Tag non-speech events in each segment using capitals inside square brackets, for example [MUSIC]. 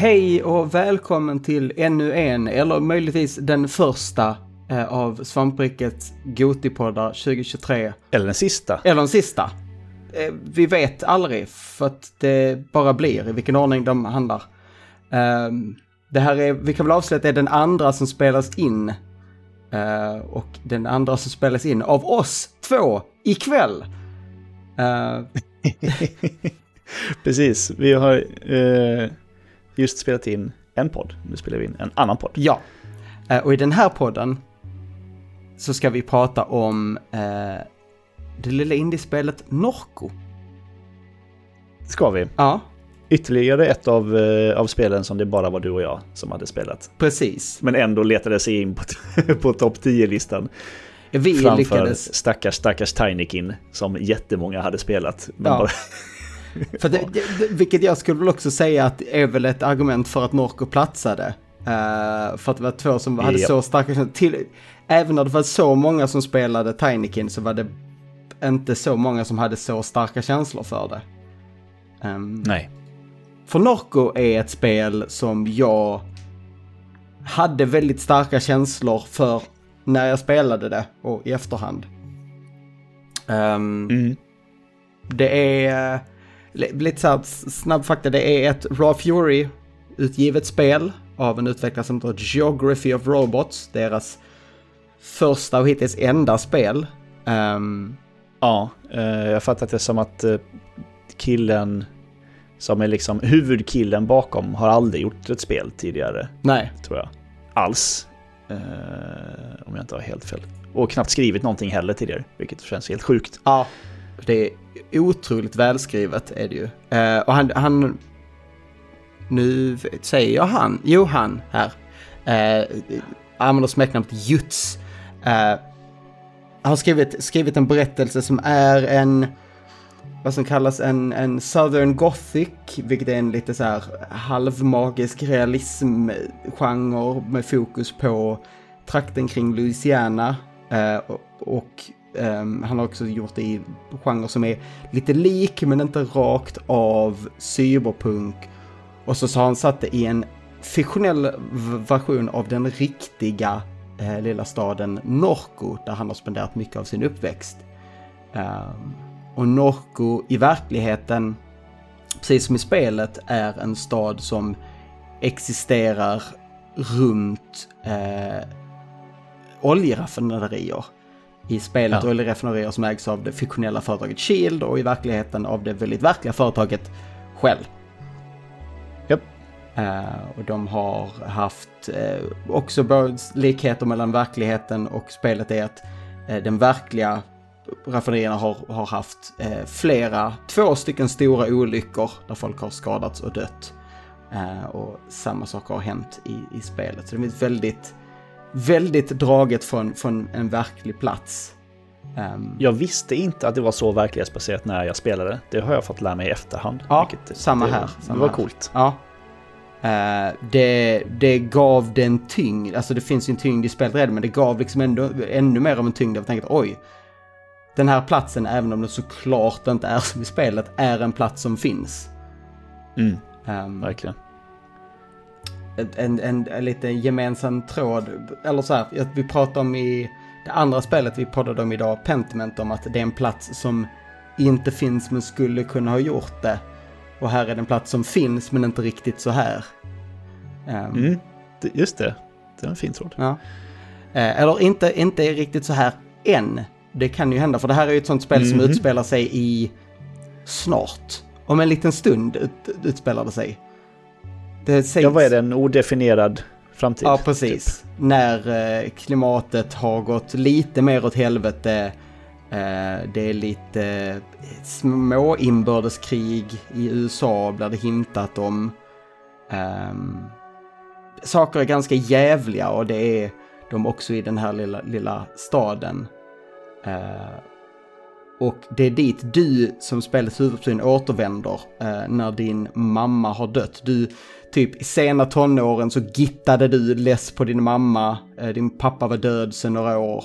Hej och välkommen till ännu en, eller möjligtvis den första eh, av Svamprikets Gotipoddar 2023. Eller den sista. Eller den sista. Eh, vi vet aldrig, för att det bara blir i vilken ordning de handlar. Eh, det här är, vi kan väl avslöja att det är den andra som spelas in. Eh, och den andra som spelas in av oss två ikväll. [LAUGHS] Precis, vi har eh, just spelat in en podd. Nu spelar vi in en annan podd. Ja, Eh, och i den här podden så ska vi prata om eh, det lilla indiespelet Norco. Ska vi. Ja, Ytterligare ett av, eh, av spelen som det bara var du och jag som hade spelat. precis. Men ändå letade sig in på, [LAUGHS] på topp 10-listan. Vi Framför lyckades. stackars, stackars Tinykin som jättemånga hade spelat. Men Ja. bara, För det, det, vilket jag skulle väl också säga att är väl ett argument för att Norco platsade. Eh, för att det var två som hade Ja. så starka. Till, även när det var så många som spelade Tinykin så var det inte så många som hade så starka känslor för det. Ehm, nej. För Norco är ett spel som jag hade väldigt starka känslor för när jag spelade det och i efterhand. Ehm, Mm. Det är lite så snabb fakta. Det är ett Raw Fury utgivet spel av en utvecklare som heter Geography of Robots. Deras första och hittills enda spel. Ehm, Ja, eh, jag fattat det som att eh, killen som är liksom huvudkillen bakom har aldrig gjort ett spel tidigare. nej, tror jag. Alls. Eh, om jag inte har helt fel. Och knappt skrivit någonting heller tidigare, vilket känns helt sjukt. Ja, det är otroligt välskrivet är det ju. Eh, och han, han, nu säger jag han, jo han här, eh, använder smeknamnet Juts. Eh, har skrivit, skrivit en berättelse som är en, vad som kallas en, en Southern Gothic, vilket är en lite så här halvmagisk realismgenre med fokus på trakten kring Louisiana. Eh, och och Um, han har också gjort det i genrer som är lite lik men inte rakt av cyberpunk. Och så, så har han satt det i en fiktionell version av den riktiga eh, lilla staden Norco där han har spenderat mycket av sin uppväxt. Um, och Norco i verkligheten, precis som i spelet, är en stad som existerar runt eh, oljeraffinaderier. I spelet Ja. oljeraffinaderier som ägs av det fiktionella företaget Shield och i verkligheten av det väldigt verkliga företaget Shell. Japp. Eh, och de har haft eh, också likheter mellan verkligheten och spelet är att eh, den verkliga raffinaderierna har, har haft flera, två stycken stora olyckor där folk har skadats och dött. Och samma sak har hänt i, i spelet. Så det är väldigt, väldigt draget från, från en verklig plats. Ehm, Jag visste inte att det var så verklighetsbaserat när jag spelade. Det har jag fått lära mig i efterhand. Ja, vilket- samma det, här, samma det var här. coolt. Ja. Eh, det, det gav den tyngd, alltså det finns ju en tyngd i spelet redan, men det gav liksom ändå, ännu mer av en tyngd. Jag tänkte oj, den här platsen, även om den såklart inte är som i spelet, är en plats som finns. Mm, Um, verkligen. En, en, en lite gemensam tråd, eller så här, vi pratar om i det andra spelet vi poddade om idag, Pentiment, om att det är en plats som inte finns men skulle kunna ha gjort det. Och här är det en plats som finns men inte riktigt så här. Um, Mm, just det. Det är en fin tråd. Ja. Eh, eller inte, inte riktigt så här än. Det kan ju hända, för det här är ju ett sånt spel som Mhm. utspelar sig i snart. Om en liten stund ut, utspelar det sig. Det sägs... Ja, vad är det? En odefinierad framtid? Ja, precis. När eh, klimatet har gått lite mer åt helvete. Eh, det är lite eh, små inbördeskrig i USA blir det hintat om. Ehm, saker är ganska jävliga och det är de också i den här lilla, lilla staden. Och det är dit du som spelets huvudperson återvänder eh, när din mamma har dött. Du, typ i sena tonåren så gittade du less på din mamma. Eh, din pappa var död sedan några år.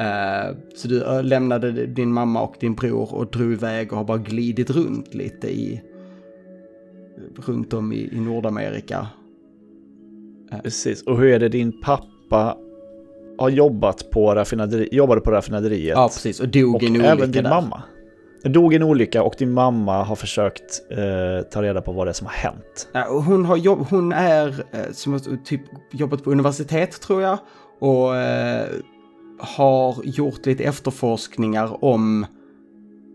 Eh, så du eh, lämnade din mamma och din bror och drog iväg och har bara glidit runt lite i, runt om i, i Nordamerika. Precis, och hur är det din pappa har jobbat på raffinaderi, jobbade på raffinaderiet? Ja, precis. Och dog och i en olycka även din där. mamma. Dog i en olycka och din mamma har försökt eh, ta reda på vad det är som har hänt. Ja, hon, har jobb, hon är eh, som typ jobbat på universitet tror jag. Och eh, har gjort lite efterforskningar om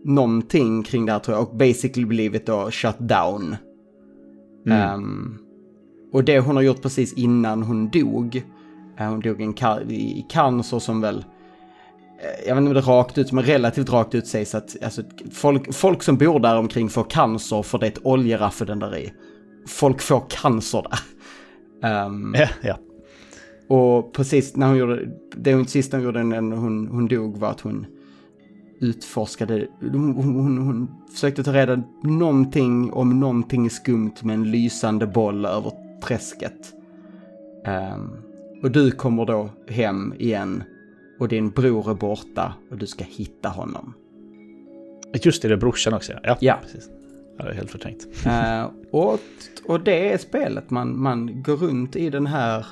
någonting kring det här tror jag. Och basically blivit då shut down. Mm. Ehm, och det hon har gjort precis innan hon dog. eh, hon dog i, cancer som väl jag vet inte om det rakt ut, men relativt rakt ut sägs att alltså, folk, folk som bor där omkring får cancer för det är ett oljeraffinaderi. Folk får cancer där. Ehm, [LAUGHS] Ja, ja. och precis när hon gjorde, det hon sista hon gjorde när hon, hon dog var att hon utforskade, hon, hon, hon, försökte ta reda någonting om någonting skumt med en lysande boll över träsket. Ehm, och du kommer då hem igen och din bror är borta och du ska hitta honom. Just det, det är brorsan också. Ja, Ja. precis. Det är helt förträngt. Eh, och, och det är spelet. Man, man går runt i den här,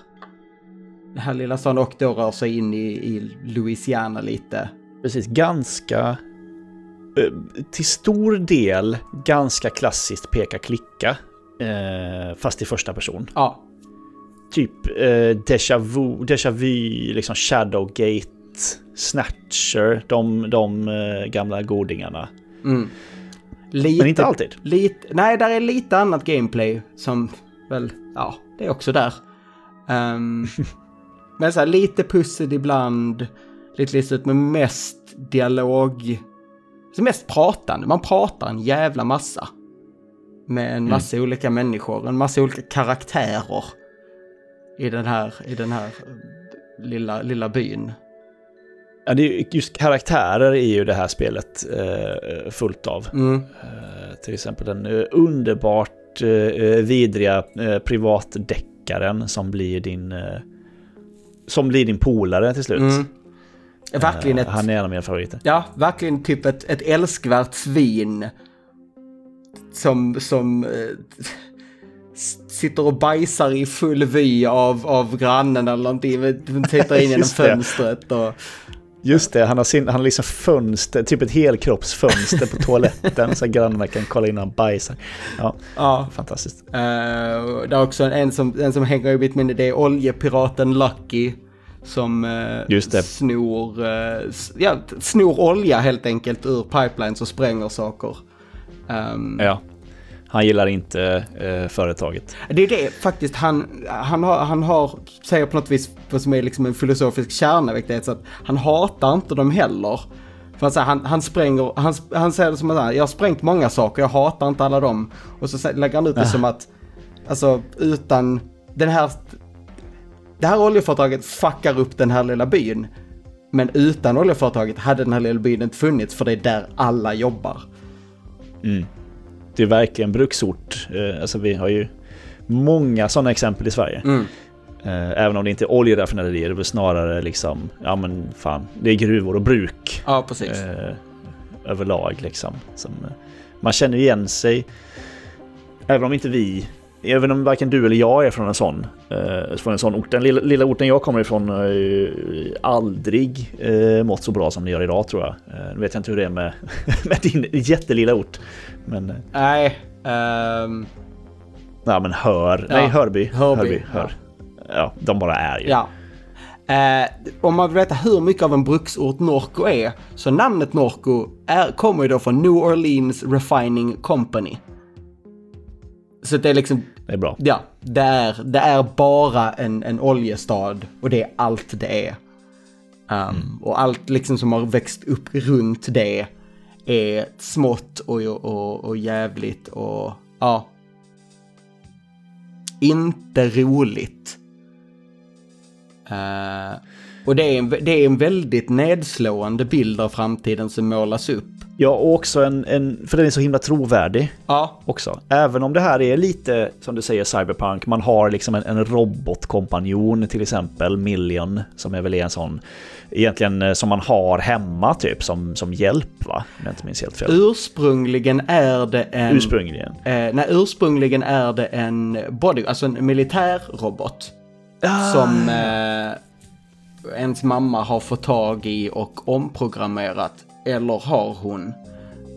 den här lilla staden och då rör sig in i, i Louisiana lite. Precis, ganska... eh, Till stor del ganska klassiskt peka-klicka. Eh, fast i första person. Ja, Typ eh, Deja Vu, Deja Vu, liksom Shadowgate, Snatcher, de, de eh, gamla godingarna. mm. Lite, Men inte alltid. Lite, nej, där är lite annat gameplay som väl, ja, det är också där. Ehm, [LAUGHS] men så här, lite pussel ibland, lite listigt, men mest dialog. Så mest pratande, man pratar en jävla massa. Med en massa olika människor, en massa olika karaktärer. I den här, i den här eh, lilla, lilla byn. Ja, det är, ju- just karaktärer är ju det här spelet eh, fullt av. Mm. Eh, till exempel den eh, underbart eh, vidriga eh, privatdeckaren som blir din... Som blir din polare till slut. Mm. Verkligen ett... Han är en av mina favoriter. Ja, verkligen typ ett, ett älskvärt svin. Som, som sitter och bajsar i full vy av, av grannen eller någonting. Tittar in genom [LAUGHS] fönstret och... Just det, han har, sin, han har liksom fönster, typ ett helkroppsfönster på toaletten så att grannarna kan kolla in när han bajsar. Ja, Ja. fantastiskt. Och det är också en som, en som hänger i mitt minne, det är oljepiraten Lucky. Som eh, snor, eh, ja, snor olja helt enkelt ur pipelines och spränger saker. Ehm, Ja. Han gillar inte eh, företaget. Det är det faktiskt han, han, har, han har, säger på något vis vad som är liksom en filosofisk kärna, vilket är så att han hatar inte dem heller. För att, här, han, han spränger, han, han säger det som att jag har sprängt många saker, jag hatar inte alla dem. Och så lägger han ut det som att, alltså utan den här, det här oljeföretaget fuckar upp den här lilla byn. Men utan oljeföretaget hade den här lilla byn inte funnits för det är där alla jobbar. Det är verkligen bruksort. Eh, alltså vi har ju många sådana exempel i Sverige. Mm. Eh, även om det inte är oljeraffinaderier, det är snarare liksom, ja men fan, det är gruvor och bruk. Ja, precis. eh, överlag liksom. Som, man känner igen sig, även om inte vi, även om varken du eller jag är från en sån, eh, från en sån ort. Den lilla, lilla orten jag kommer ifrån har ju aldrig eh, mått så bra som det gör idag tror jag. Eh, nu vet jag inte hur det är med, [LAUGHS] med din jättelilla ort. Men, eh, Nej, ehm, ja, men Hör, Ja, nej Hörby. Hörby, hör. Ja, de bara är ju. Ja. Eh, om man vill veta hur mycket av en bruksort Norco är, så namnet Norco är, kommer ju då från New Orleans Refining Company. Så det är liksom, Det är bra. ja, det är, det är bara en, en oljestad och det är allt det är. Um, Och allt liksom som har växt upp runt det är smått och, och, och jävligt och ja. Inte roligt. Eh, och det är, en, det är en väldigt nedslående bild av framtiden som målas upp. Ja, och också en, en, för den är så himla trovärdig Ja, också. Även om det här är lite, som du säger, cyberpunk, man har liksom en, en robotkompanjon till exempel, Million, som är väl en sån, egentligen eh, som man har hemma typ, som, som hjälp va? Om jag inte minns helt fel. ursprungligen är det en... Ursprungligen. Eh, nej, ursprungligen är det en body, alltså en militär robot. Som eh, ens mamma har fått tag i och omprogrammerat. Eller har hon.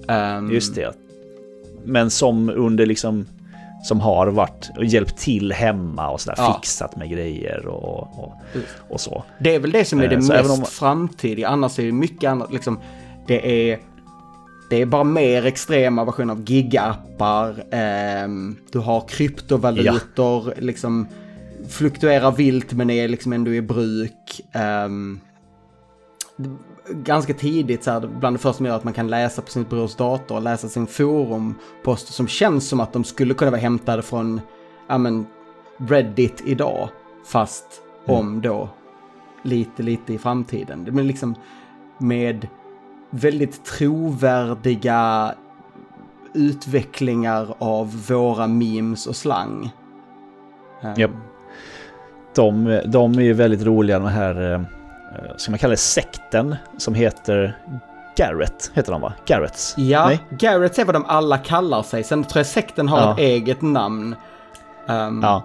Ehm, Just det. Men som under liksom, som har varit och hjälpt till hemma och sådär, Ja. fixat med grejer och, och, och så. Det är väl det som är det Eh, så mest om- framtida. Annars är det mycket annat. Liksom, det är... Det är bara mer extrema versioner av gigappar. ehm, du har kryptovalutor. Liksom fluktuerar vilt men är liksom ändå i bruk. ehm, ganska tidigt så här, bland det första som gör att man kan läsa på sin brors dator och läsa sin forumpost som känns som att de skulle kunna vara hämtade från ja, men, Reddit idag. Fast om då lite, lite i framtiden. Men liksom med väldigt trovärdiga utvecklingar av våra memes och slang. Ehm, Japp. De, de är ju väldigt roliga, de här, eh, ska man kalla det sekten, som heter Garrett, heter de va? Garretts? Ja, Nej? Garrett är vad de alla kallar sig. Sen tror jag sekten har Ja. ett eget namn. Ehm, Ja.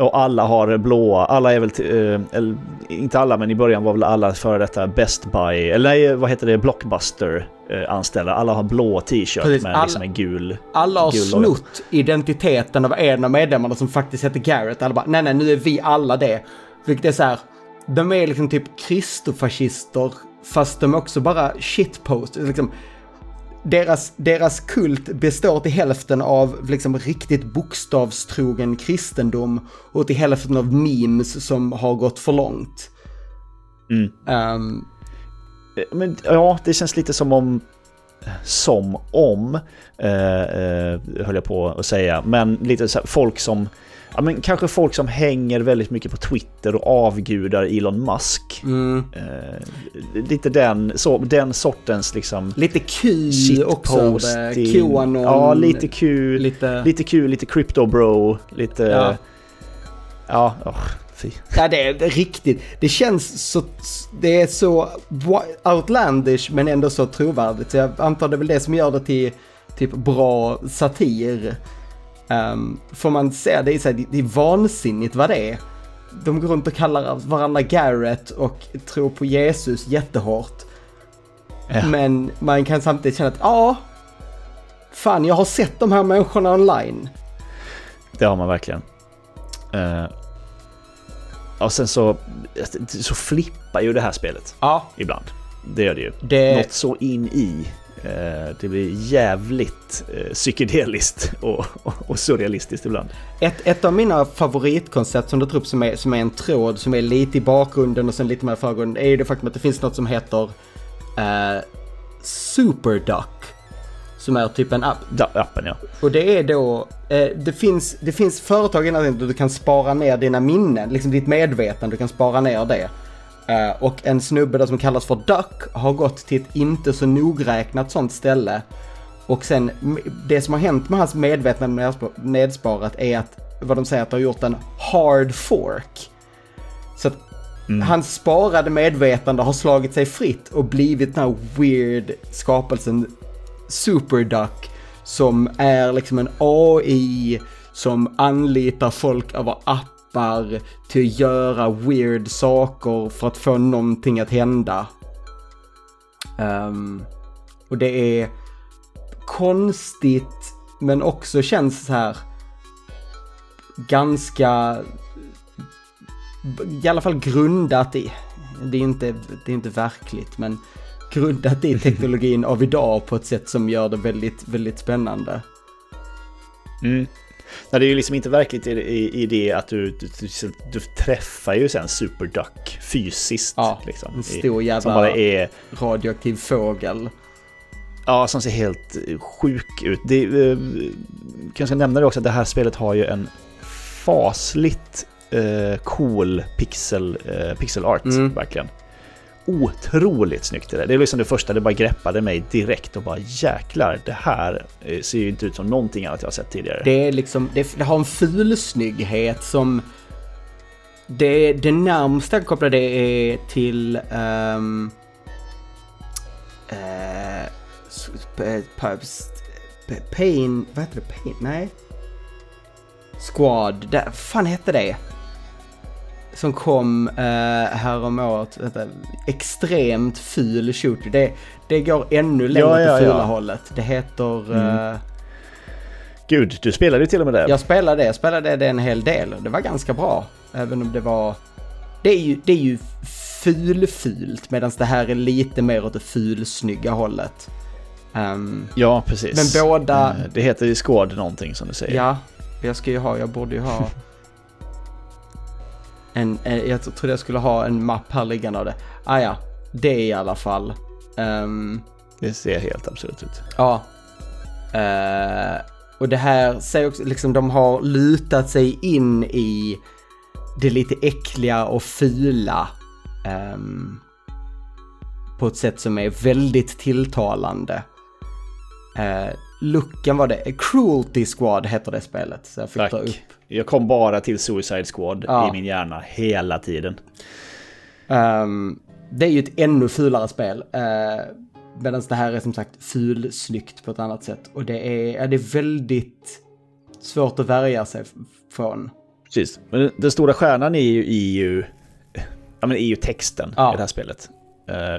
Och alla har blåa, alla är väl, eh, eller, inte alla men i början var väl alla före detta Best Buy, eller nej, vad heter det, Blockbuster eh, anställda. Alla har blå t-shirt med alla- liksom en gul. Alla har Gul snott identiteten av en av medlemmarna som faktiskt heter Garrett. Alla bara, nej, nej, nu är vi alla det. Vilket är så här, de är liksom typ kristofascister, fast de är också bara shitpost. Liksom, deras, deras kult består till hälften av liksom riktigt bokstavstrogen kristendom och till hälften av memes som har gått för långt. Mm. Eh, Men ja, det känns lite som om som om, eh, eh, höll jag på att säga, men lite så folk som, ja men kanske folk som hänger väldigt mycket på Twitter och avgudar Elon Musk. mm, Eh, lite den, så, den sortens liksom lite Q också. Qanon. Ja, lite kul. Lite... Lite kul, lite crypto bro, lite... Ja. Ja, fy. Ja, det är riktigt. Det känns så... Det är så outlandish men ändå så trovärdigt. Så jag antar det är väl det som gör det till typ bra satir. Um, får man säga, det är, så här, det- det är vansinnigt vad det är. De går runt och kallar varandra Garrett och tror på Jesus jättehårt. Ja. Men man kan samtidigt känna att ja, fan jag har sett de här människorna online. Det har man verkligen. Uh, och sen så, så flippar ju det här spelet Ja, ibland. Det gör det ju. det... Något så in i. Eh, det blir jävligt eh, psykedeliskt [LAUGHS] och, och, och surrealistiskt ibland. Ett, ett av mina favoritkoncept som du tar upp som är, som är en tråd som är lite i bakgrunden och sen lite mer i förgrunden är ju det faktum att det finns något som heter eh, Superduck. Som är typ en app. Da, appen ja. Och det är då, eh, det, finns, det finns företag innan där du kan spara ner dina minnen, liksom ditt medvetande, du kan spara ner det. Eh, och en snubbe där som kallas för Duck har gått till ett inte så nogräknat sånt ställe. Och sen, det som har hänt med hans medvetande nedsp- nedsparat är att, vad de säger att de har gjort en hard fork. Så att hans sparade medvetande har slagit sig fritt och blivit den här weird skapelsen Superduck som är liksom en AI som anlitar folk över appar till att göra weird saker för att få någonting att hända. Um, och det är konstigt men också känns så här ganska i alla fall grundat i, det är inte, det är inte verkligt, men grundat i teknologin av idag på ett sätt som gör det väldigt, väldigt spännande. Mm. Nej, det är ju liksom inte verkligt i, i, i det att du, du, du, du träffar ju sen Superduck fysiskt. Ja, liksom, En i, stor som jävla bara är, radioaktiv fågel. ja, som ser helt eh, sjuk ut. Det, eh, kanske nämna det också att det här spelet har ju en fasligt eh, cool pixel, eh, pixel art, Mm. verkligen. Otroligt snyggt det där. Det är liksom det första, det bara greppade mig direkt och bara jäklar, det här eh, ser ju inte ut som någonting annat jag har sett tidigare. Det är liksom, det, det har en fulsnygghet som... Det, det närmsta jag kopplar det är till... Um, uh, Pain... Vad heter det? Pain? Nej. Squad. Där, fan hette det? Som kom uh, häromåret. Vänta, extremt ful shooter. Det, det går ännu längre Ja, ja, på fula ja. hållet. Det heter... Mm. eh, Gud, du spelade ju till och med det. jag spelade det, jag spelade det en hel del och det var ganska bra. Även om det var... Det är ju, det är ju fulfult medan det här är lite mer åt det fulsnygga hållet. Ehm, Ja, precis. Men båda- Eh, Det heter ju Squad någonting som du säger. ja, jag ska ju ha, jag borde ju ha... En, en, jag trodde jag skulle ha en mapp här liggande av det. Ah, ja, det i alla fall. Ehm, Det ser helt absurt ut. Ja. Eh, och det här säger också, liksom de har lutat sig in i det lite äckliga och fula. ehm, på ett sätt som är väldigt tilltalande. Uh, looken var det, Cruelty Squad heter det spelet. Så jag fick Tack. ta upp. Jag kom bara till Suicide Squad Ja. i min hjärna hela tiden. Ehm, det är ju ett ännu fulare spel. Uh, Medan det här är som sagt fulsnyggt på ett annat sätt. Och det är, ja, det är väldigt svårt att värja sig från. Precis. Men den- den stora stjärnan är ju, är ju, ja, men är ju texten Ja. i det här spelet.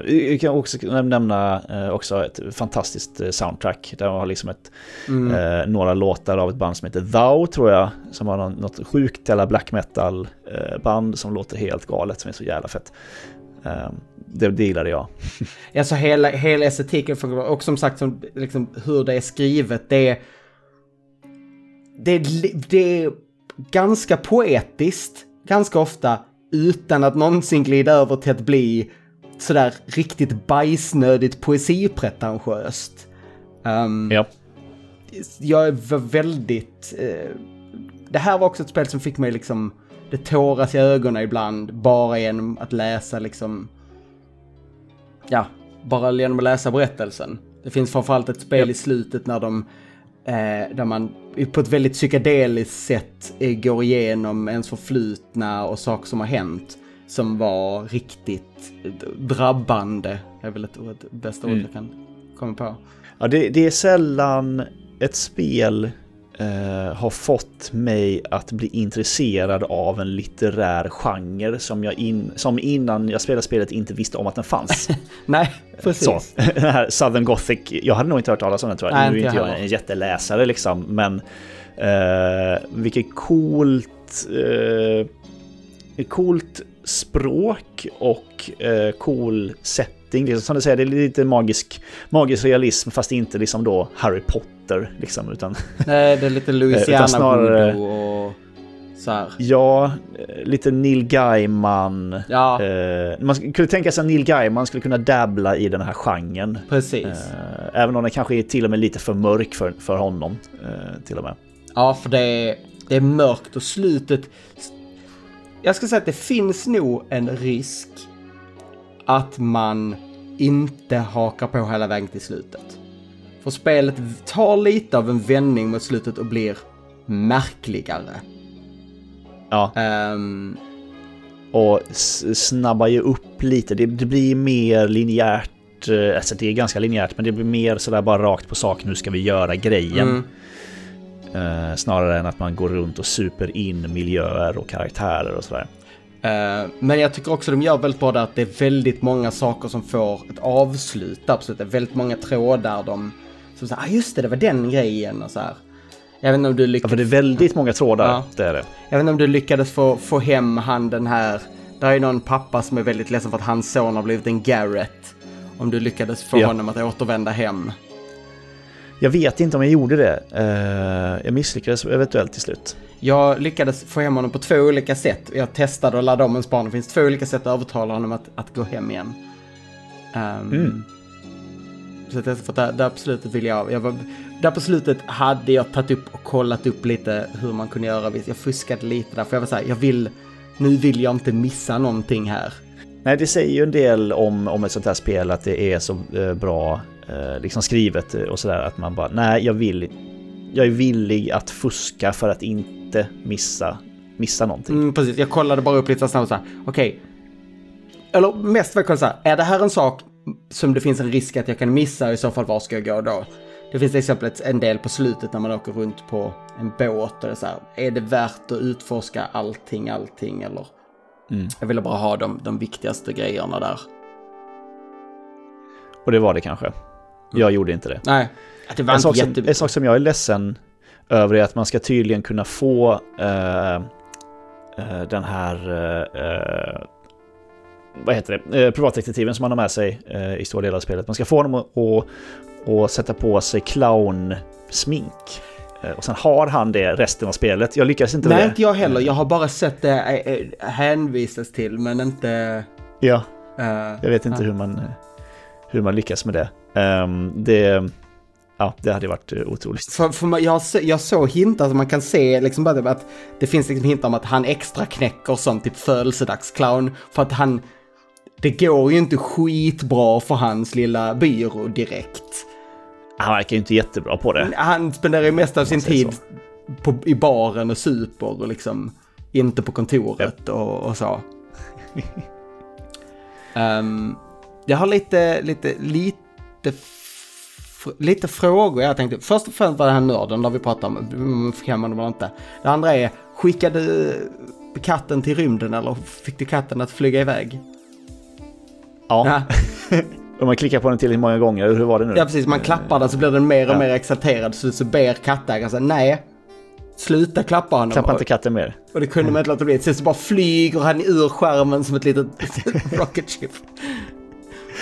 Vi kan också nämna eh, också ett fantastiskt eh, soundtrack. Där man har liksom ett, Mm. eh, några låtar av ett band som heter Thou, tror jag. Som har något sjukt jävla black metal eh, band som låter helt galet, som är så jävla fett. Eh, det, det gillade jag. [LAUGHS] Alltså hela, hela estetiken och som sagt som, liksom, hur det är skrivet. Det är, det det är ganska poetiskt, ganska ofta, utan att någonsin glida över till att bli sådär riktigt bajsnödigt poesipretentiöst. Um, Ja. jag var väldigt... Eh, det här var också ett spel som fick mig liksom... Det tåras i ögonen ibland bara genom att läsa liksom... Ja, bara genom att läsa berättelsen. Det finns framförallt ett spel Ja. i slutet när de... Eh, där man på ett väldigt psykedeliskt sätt eh, går igenom ens förflutna och saker som har hänt. Som var riktigt drabbande. Det är väl ett ord, bästa ord Mm. jag kan komma på. Ja, det, det är sällan ett spel eh, har fått mig att bli intresserad av en litterär genre som jag in, som innan jag spelade spelet inte visste om att den fanns. [LAUGHS] Nej, precis. Så, [LAUGHS] den här Southern Gothic, jag hade nog inte hört talas om den tror jag. Nej, nu är inte jag jag en jätteläsare liksom, men eh, vilket coolt, eh, coolt språk och eh, cool setting. Liksom, som du säger, det är lite magisk, magisk realism fast inte liksom då Harry Potter liksom, utan Nej, det är lite [LAUGHS] Louisiana Utan snarare- och så här. ja, eh, lite Neil Gaiman. Ja, Eh, man sk- kunde tänka sig att Neil Gaiman skulle kunna dabbla i den här genren. precis. Eh, även om den kanske är till och med lite för mörk för, för honom. Eh, till och med. Ja, för det är, det är mörkt och slutet... Jag ska säga att det finns nog en risk att man inte hakar på hela vägen till slutet. För spelet tar lite av en vändning mot slutet och blir märkligare. Ja, Ehm, och snabbar ju upp lite. Det, det blir mer linjärt. eh, Alltså det är ganska linjärt, men det blir mer sådär bara rakt på sak. Nu ska vi göra grejen. mm, Eh, snarare än att man går runt och super in miljöer och karaktärer och sådär. Eh, men jag tycker också de gör väldigt bra där att det är väldigt många saker som får ett avslut. Absolut, det är väldigt många trådar de... Som säger, ah just det, det var den grejen och så här. Jag vet inte om du Ja, lyckades... för det är väldigt många trådar. Ja. Det är det. Jag vet inte om du lyckades få, få hem han den här... Där är någon pappa som är väldigt ledsen för att hans son har blivit en Garrett. Om du lyckades få Ja. honom att återvända hem. Jag vet inte om jag gjorde det. Eh, jag misslyckades eventuellt till slut. Jag lyckades få hem honom på två olika sätt. Jag testade och laddade om en span. Det finns två olika sätt att övertala honom att, att gå hem igen. Ehm, Mm. Så att jag, för där, där på slutet vill jag, jag var, där på slutet hade jag tagit upp och kollat upp lite hur man kunde göra. Jag fuskade lite där, för jag var så här, jag vill, nu vill jag inte missa någonting här. Nej, det säger ju en del om, om ett sånt här spel att det är så eh, bra liksom skrivet och sådär att man bara, nej, jag vill, jag är villig att fuska för att inte missa, missa någonting. Mm, precis, jag kollade bara upp lite snabbt så här, okej. Okay. Eller mest var jag så här, är det här en sak som det finns en risk att jag kan missa, i så fall var ska jag gå då? Det finns till exempel en del på slutet när man åker runt på en båt och det är så här, är det värt att utforska allting, allting eller? Mm. Jag ville bara ha de, de viktigaste grejerna där. Och det var det kanske. Jag mm. gjorde inte det. Nej, det var en, sak som, en sak som jag är ledsen över är att man ska tydligen kunna få uh, uh, den här uh, vad heter det, eh, privatdetektiven som man har med sig eh, i stora delar av spelet. Man ska få honom att, att, sätta på sig clownsmink. Eh, och sen har han det resten av spelet. Jag lyckas inte Nej, med det. inte jag heller. Jag har bara sett det eh, eh, hänvisas till, men inte... Ja, uh, jag vet inte ja. hur, man, hur man lyckas med det. Um, det... Ja, det hade varit otroligt. För, för jag, jag såg hintar som man kan se, liksom bara att det finns liksom hintar om att han extra knäcker som typ födelsedagsclown. För att han, det går ju inte skitbra för hans lilla byrå direkt. Han verkar ju inte jättebra på det. Han spenderar ju mest av sin tid på, i baren och super och liksom inte på kontoret yep. och, och, så. um, [LAUGHS] jag har lite, lite, lite, lite frågor jag tänkte. Först och främst var det här nörden där vi pratade om, kan man eller inte. Det andra är, skickade katten till rymden eller fick du katten att flyga iväg? Ja. [LAUGHS] Om man klickar på den tillräckligt många gånger, hur var det nu? Ja precis, man klappar den så blir den mer och ja. mer exalterad så, så ber kattägaren så nej, sluta klappa honom. Klappa inte katten mer. Och det kunde man inte låta bli. Sen så bara flyger han ur skärmen som ett litet [LAUGHS] rocket ship.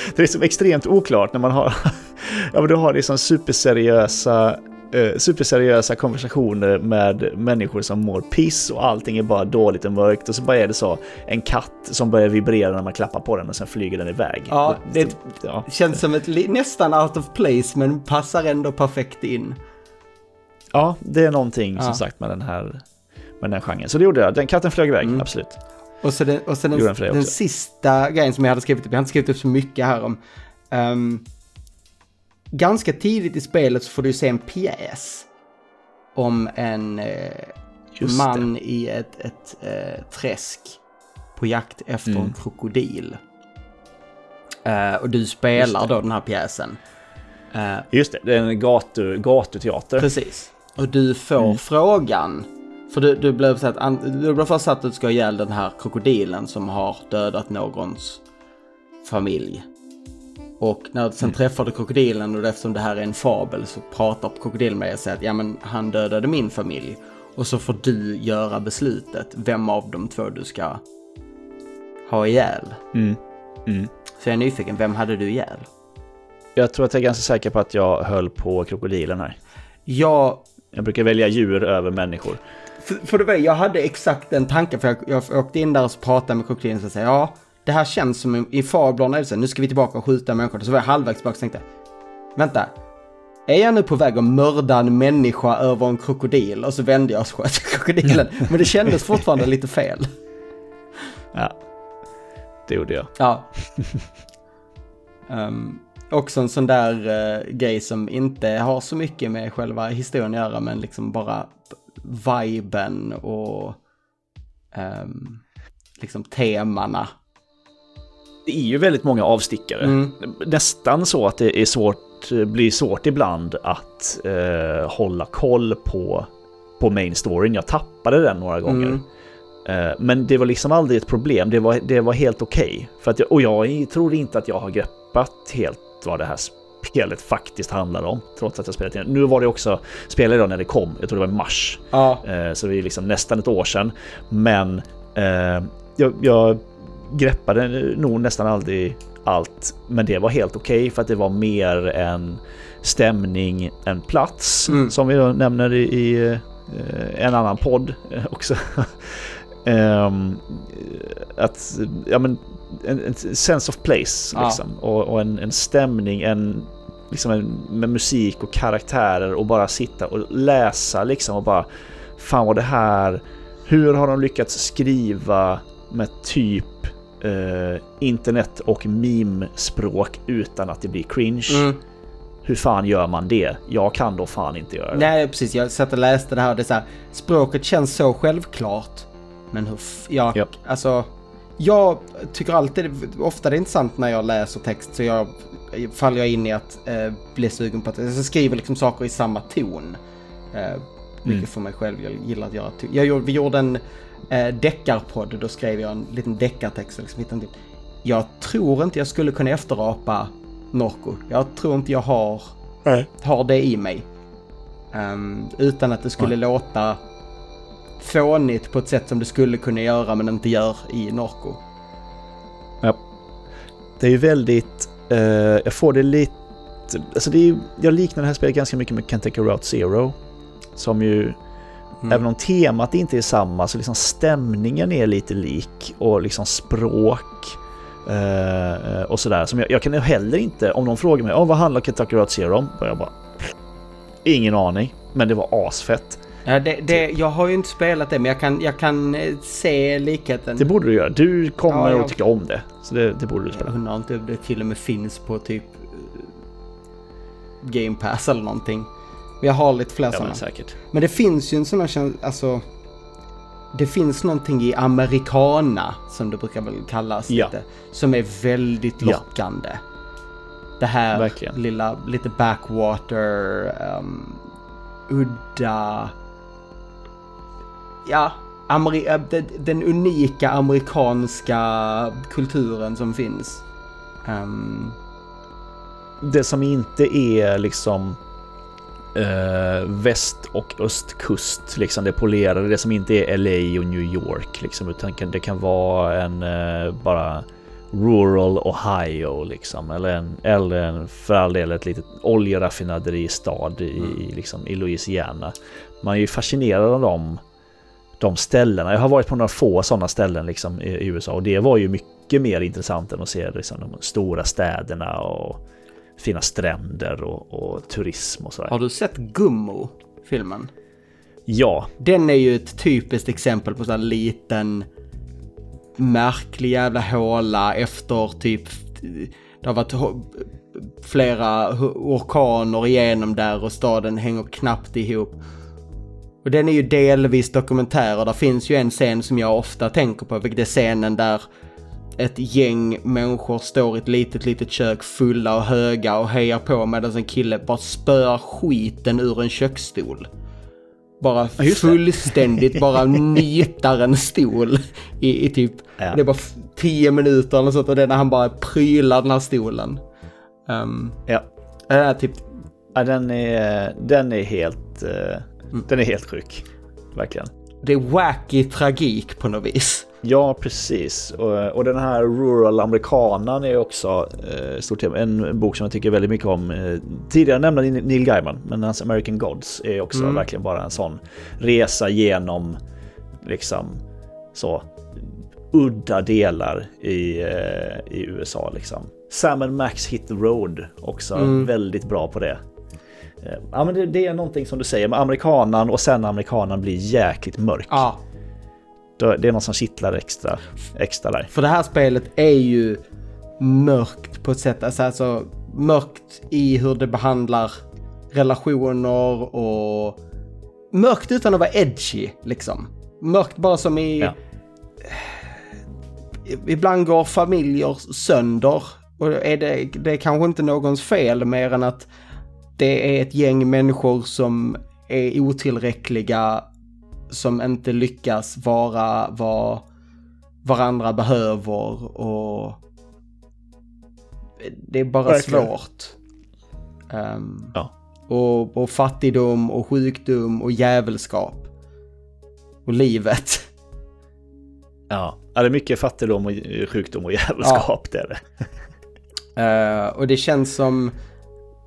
[LAUGHS] Det är så extremt oklart när man har, [LAUGHS] ja men du har liksom superseriösa eh, superseriösa konversationer med människor som mår piss och allting är bara dåligt och mörkt och så bara är det så en katt som börjar vibrera när man klappar på den och sen flyger den iväg. Ja, det ja. känns som ett nästan out of place men passar ändå perfekt in. Ja, det är någonting ja. som sagt med den här med den här genren. Så det gjorde jag. Den katten flög iväg, mm. absolut. Och så den, och så den, den, sista grejen som jag hade skrivit upp, jag har inte skrivit upp så mycket här om. Um, ganska tidigt i spelet så får du se en pjäs om en eh, man det. i ett, ett eh, träsk på jakt efter mm. en krokodil. Uh, och du spelar då den här pjäsen. Uh, Just det, det är en gatu, gatuteater. Precis. Och du får mm. frågan, för du, du blev, satt, du blev först att du ska ihjäl den här krokodilen som har dödat någons familj. Och när du sen mm. träffar du krokodilen och eftersom det här är en fabel så pratar krokodilen med dig och säger att ja men han dödade min familj. Och så får du göra beslutet vem av de två du ska ha ihjäl. Mm. Mm. Så jag är nyfiken, vem hade du ihjäl? Jag tror att jag är ganska säker på att jag höll på krokodilen här. Jag... Jag brukar välja djur över människor. För, för det var, jag hade exakt den tanken, för jag, jag åkte in där och pratade med krokodilen och sa ja, det här känns som i fablerna, nu ska vi tillbaka och skjuta människor. Så var jag halvvägs tillbaka och tänkte, vänta, är jag nu på väg att mörda en människa över en krokodil? Och så vände jag och sköt [LAUGHS] krokodilen. Men det kändes fortfarande lite fel. Ja, det gjorde jag. Ja. um, också en sån där uh, grej som inte har så mycket med själva historien att göra, men liksom bara viben och um, liksom temana det är ju väldigt många avstickare. Mm. Nästan så att det är svårt, blir svårt ibland att eh, hålla koll på, på main storyn. Jag tappade den några gånger. Mm. Men det var liksom aldrig ett problem, det var, det var helt okej. Okay. och jag tror inte att jag har greppat helt vad det här spelet faktiskt handlar om. Trots att jag spelat in. Nu var det också, spelade jag när det kom, jag tror det var i mars. Ja. Eh, så det är liksom nästan ett år sedan. Men eh, jag, jag greppade nog nästan aldrig allt, men det var helt okej okay för att det var mer en stämning än plats, mm. som vi nämner i, i uh, en annan podd uh, också. Um, att, ja men, en, en sense of place ja. liksom, och, och en, en, stämning, en liksom med, med musik och karaktärer och bara sitta och läsa liksom och bara fan vad det här, hur har de lyckats skriva med typ eh, internet och meme-språk utan att det blir cringe? Mm. Hur fan gör man det? Jag kan då fan inte göra det. Nej, precis. Jag satt och läste det här och det är så här, språket känns så självklart. Men hur... Ja, alltså... Jag tycker alltid, ofta det är intressant när jag läser text så jag faller jag in i att eh, bli sugen på att jag skriver liksom saker i samma ton. Eh, mycket Mm. för mig själv, jag gillar att göra. Jag gjorde, vi gjorde en eh, deckarpodd, då skrev jag en liten deckartext. Liksom, hittade jag tror inte jag skulle kunna efterapa Norco. Jag tror inte jag har Nej. har det i mig. Ehm, utan att det skulle låta fånigt på ett sätt som det skulle kunna göra men inte gör i Norco. Det är ju väldigt, eh, jag får det lite, alltså det är, jag liknar det här spelet ganska mycket med Kentucky Route Zero. Som ju, Mm. även om temat inte är samma, så liksom stämningen är lite lik och liksom språk eh, och sådär. Som jag, jag kan ju heller inte, om någon frågar mig, oh, vad handlar Kentucky Route Zero om? Och jag bara, ingen aning, men det var asfett. Ja, det, det, jag har ju inte spelat det men jag kan, jag kan eh, se likheten. Det borde du göra, du kommer Ja, jag- att tycka om det. Så det, det borde du jag spela. undrar inte om det till och med finns på typ eh, Game Pass eller någonting. Jag har lite fler Ja, sådana. men säkert. Men det finns ju en sån här alltså... Det finns någonting i americana, som det brukar väl kallas Ja. lite, som är väldigt Ja. lockande. Det här Verkligen. lilla, lite backwater, um, udda... Ja, äh, den, unika amerikanska kulturen som finns. Ehm, det som inte är liksom eh, väst och östkust, liksom det polerade, det som inte är LA och New York, liksom, utan det kan vara en eh, bara rural Ohio liksom, eller en, eller en för all del ett litet oljeraffinaderi-stad i, i, liksom, i Louisiana. Man är ju fascinerad av dem de ställena. Jag har varit på några få sådana ställen liksom, i, USA och det var ju mycket mer intressant än att se liksom, de stora städerna och fina stränder och, och turism och sådär. har du sett Gummo, filmen? Ja, Den är ju ett typiskt exempel på här liten märklig jävla håla efter typ det har varit flera orkaner igenom där och staden hänger knappt ihop. Och den är ju delvis dokumentär och där finns ju en scen som jag ofta tänker på, vilket är scenen där ett gäng människor står i ett litet, litet kök fulla och höga och hejar på medan en kille bara spöar skiten ur en köksstol. Bara fullständigt bara [LAUGHS] nitar en stol i, i typ, Ja. det är bara tio minuter eller sånt och det är när han bara prylar den här stolen. Um, ja. det är typ, ja den, är, den är helt eh, Mm. den är helt sjuk. Verkligen. det är wacky tragik på något vis. Ja, precis. Och, och den här Rural Amerikanan är också eh, stort tema. En bok som jag tycker väldigt mycket om. Eh, tidigare nämnde Neil Gaiman, men hans American Gods är också Mm. verkligen bara en sån resa genom liksom så udda delar i, eh, i USA liksom. Sam Max Hit the Road också Mm. väldigt bra på det. Eh, Ja men det, det är någonting som du säger med amerikanan och sen amerikanan blir jäkligt mörk. Ja, Det är något som kittlar extra, extra där. För det här spelet är ju mörkt på ett sätt, alltså, alltså mörkt i hur det behandlar relationer och mörkt utan att vara edgy liksom. Mörkt bara som i... Ja. Ibland går familjer sönder och är det, det är kanske inte någons fel mer än att det är ett gäng människor som är otillräckliga som inte lyckas vara vad varandra behöver och det är bara Verkligen. svårt. Ehm, Ja. och, och fattigdom och sjukdom och jävelskap. Och livet. Ja. ja, det är mycket fattigdom och sjukdom och jävelskap det är det. Eh, och det känns som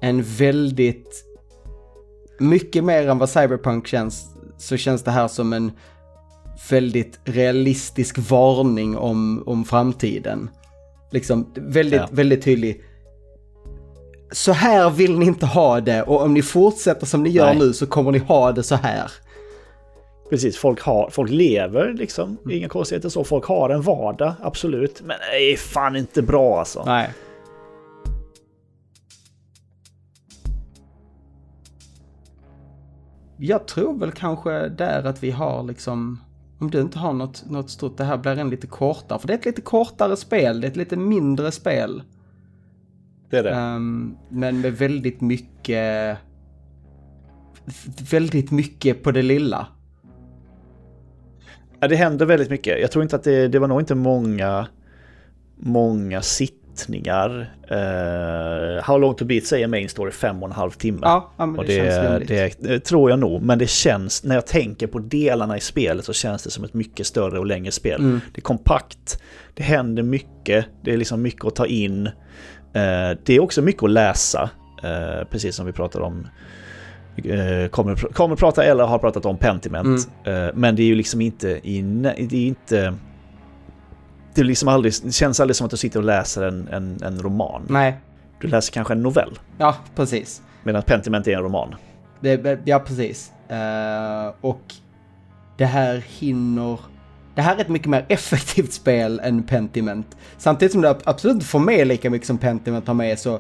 en väldigt... Mycket mer än vad Cyberpunk känns, så känns det här som en väldigt realistisk varning om, om framtiden. Liksom väldigt, Ja. väldigt tydlig. så här vill ni inte ha det och om ni fortsätter som ni gör Nej. nu så kommer ni ha det så här. Precis, folk, har, folk lever liksom. Inga konstigheter så. Folk har en vardag, absolut. Men det är fan inte bra alltså. Nej. Jag tror väl kanske där att vi har liksom, om du inte har något, något stort, det här blir en lite kortare, för det är ett lite kortare spel, det är ett lite mindre spel. Det är det. Ehm, men med väldigt mycket, väldigt mycket på det lilla. Ja, det händer väldigt mycket. Jag tror inte att det, det var nog inte många, många sittningar. Uh, How long to beat säger main story fem och en halv timme. Ja, ja men och det, det, känns det, det tror jag nog, men det känns, när jag tänker på delarna i spelet så känns det som ett mycket större och längre spel. Mm. Det är kompakt, det händer mycket, det är liksom mycket att ta in. Eh, det är också mycket att läsa, eh, precis som vi pratade om. kommer, kommer prata eller har pratat om Pentiment. Mm. Men det är ju liksom inte i, det är inte... Det, liksom aldrig, det känns aldrig som att du sitter och läser en, en, en roman. Nej, Du läser kanske en novell, ja precis. medan Pentiment är en roman. Det, ja, precis. Eh, och det här hinner... Det här är ett mycket mer effektivt spel än Pentiment. Samtidigt som det absolut inte får med lika mycket som Pentiment har med så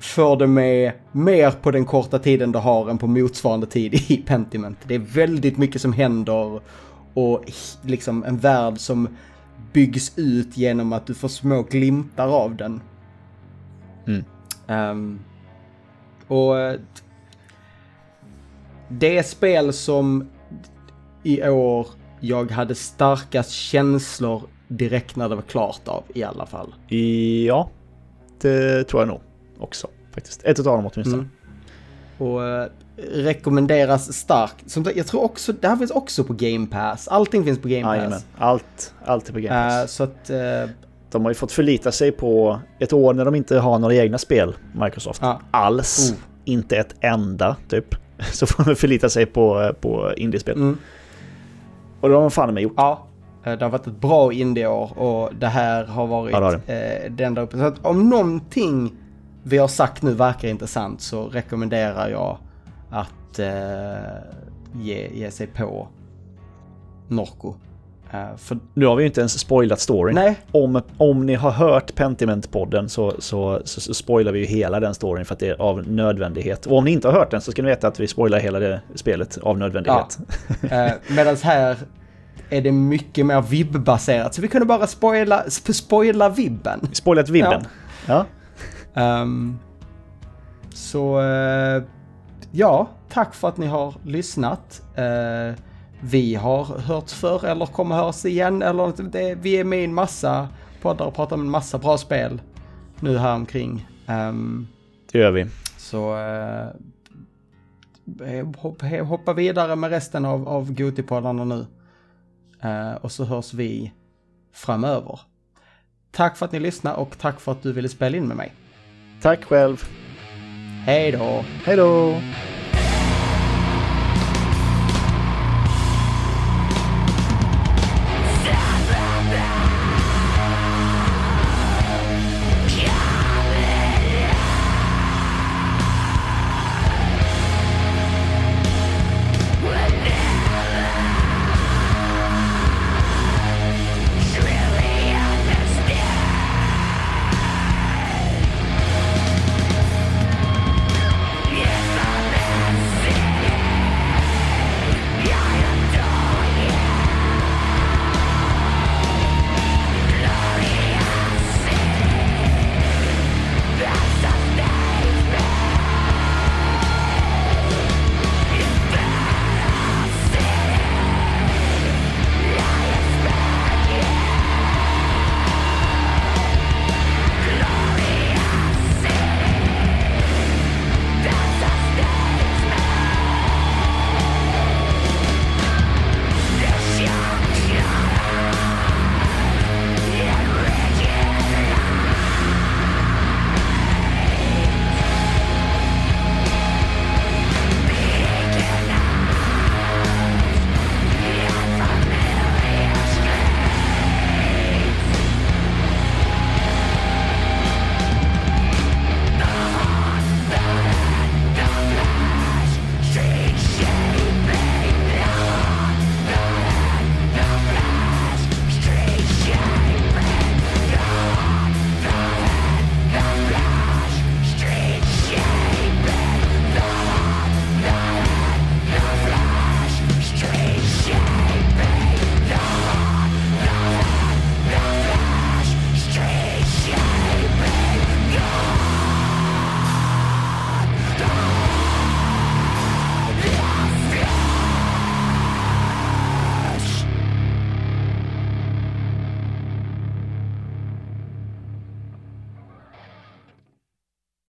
får det med mer på den korta tiden du har än på motsvarande tid i Pentiment. Det är väldigt mycket som händer och liksom en värld som byggs ut genom att du får små glimtar av den. Mm. Ehm, och eh, det spel som i år jag hade starkast känslor direkt när det var klart av i alla fall. Ja, det tror jag nog också faktiskt. Ett av dem åtminstone. Mm. Och eh, rekommenderas starkt. Som jag tror också, det här finns också på Game Pass. Allting finns på Game Pass. Jajamän. Allt, allt är på Game Pass. Eh, så att, eh, De har ju fått förlita sig på ett år när de inte har några egna spel, Microsoft. Ja. Alls. Oh. Inte ett enda, typ. [LAUGHS] Så får de förlita sig på, på indiespel. mm, Och det har de fan med gjort. ja. eh, Det har varit ett bra indieår och det här har varit Ja, det har eh, den där uppe. Så att om någonting vi har sagt nu verkar intressant så rekommenderar jag att eh, ge, ge sig på Norco. Eh, för Nu har vi ju inte ens spoilat storyn. nej, Om, om ni har hört Pentiment-podden så, så, så, så spoilar vi ju hela den storyn för att det är av nödvändighet. Och om ni inte har hört den så ska ni veta att vi spoilar hela det spelet av nödvändighet. Eh, Medan här är det mycket mer vibb-baserat. Så vi kunde bara spoila, sp- spoila vibben. Spoilat vibben. Ja. Ehm, så eh, ja, tack för att ni har lyssnat. Eh, vi har hört förr eller kommer höras igen. Eller det, vi är med i en massa poddar och pratar om en massa bra spel nu här omkring. Ehm, Det gör vi. så eh, hopp, hoppa vidare med resten av, av Gotipoddarna nu. Eh, och så hörs vi framöver. Tack för att ni lyssnade och tack för att du ville spela in med mig. Tack själv. Hej då! Hej då!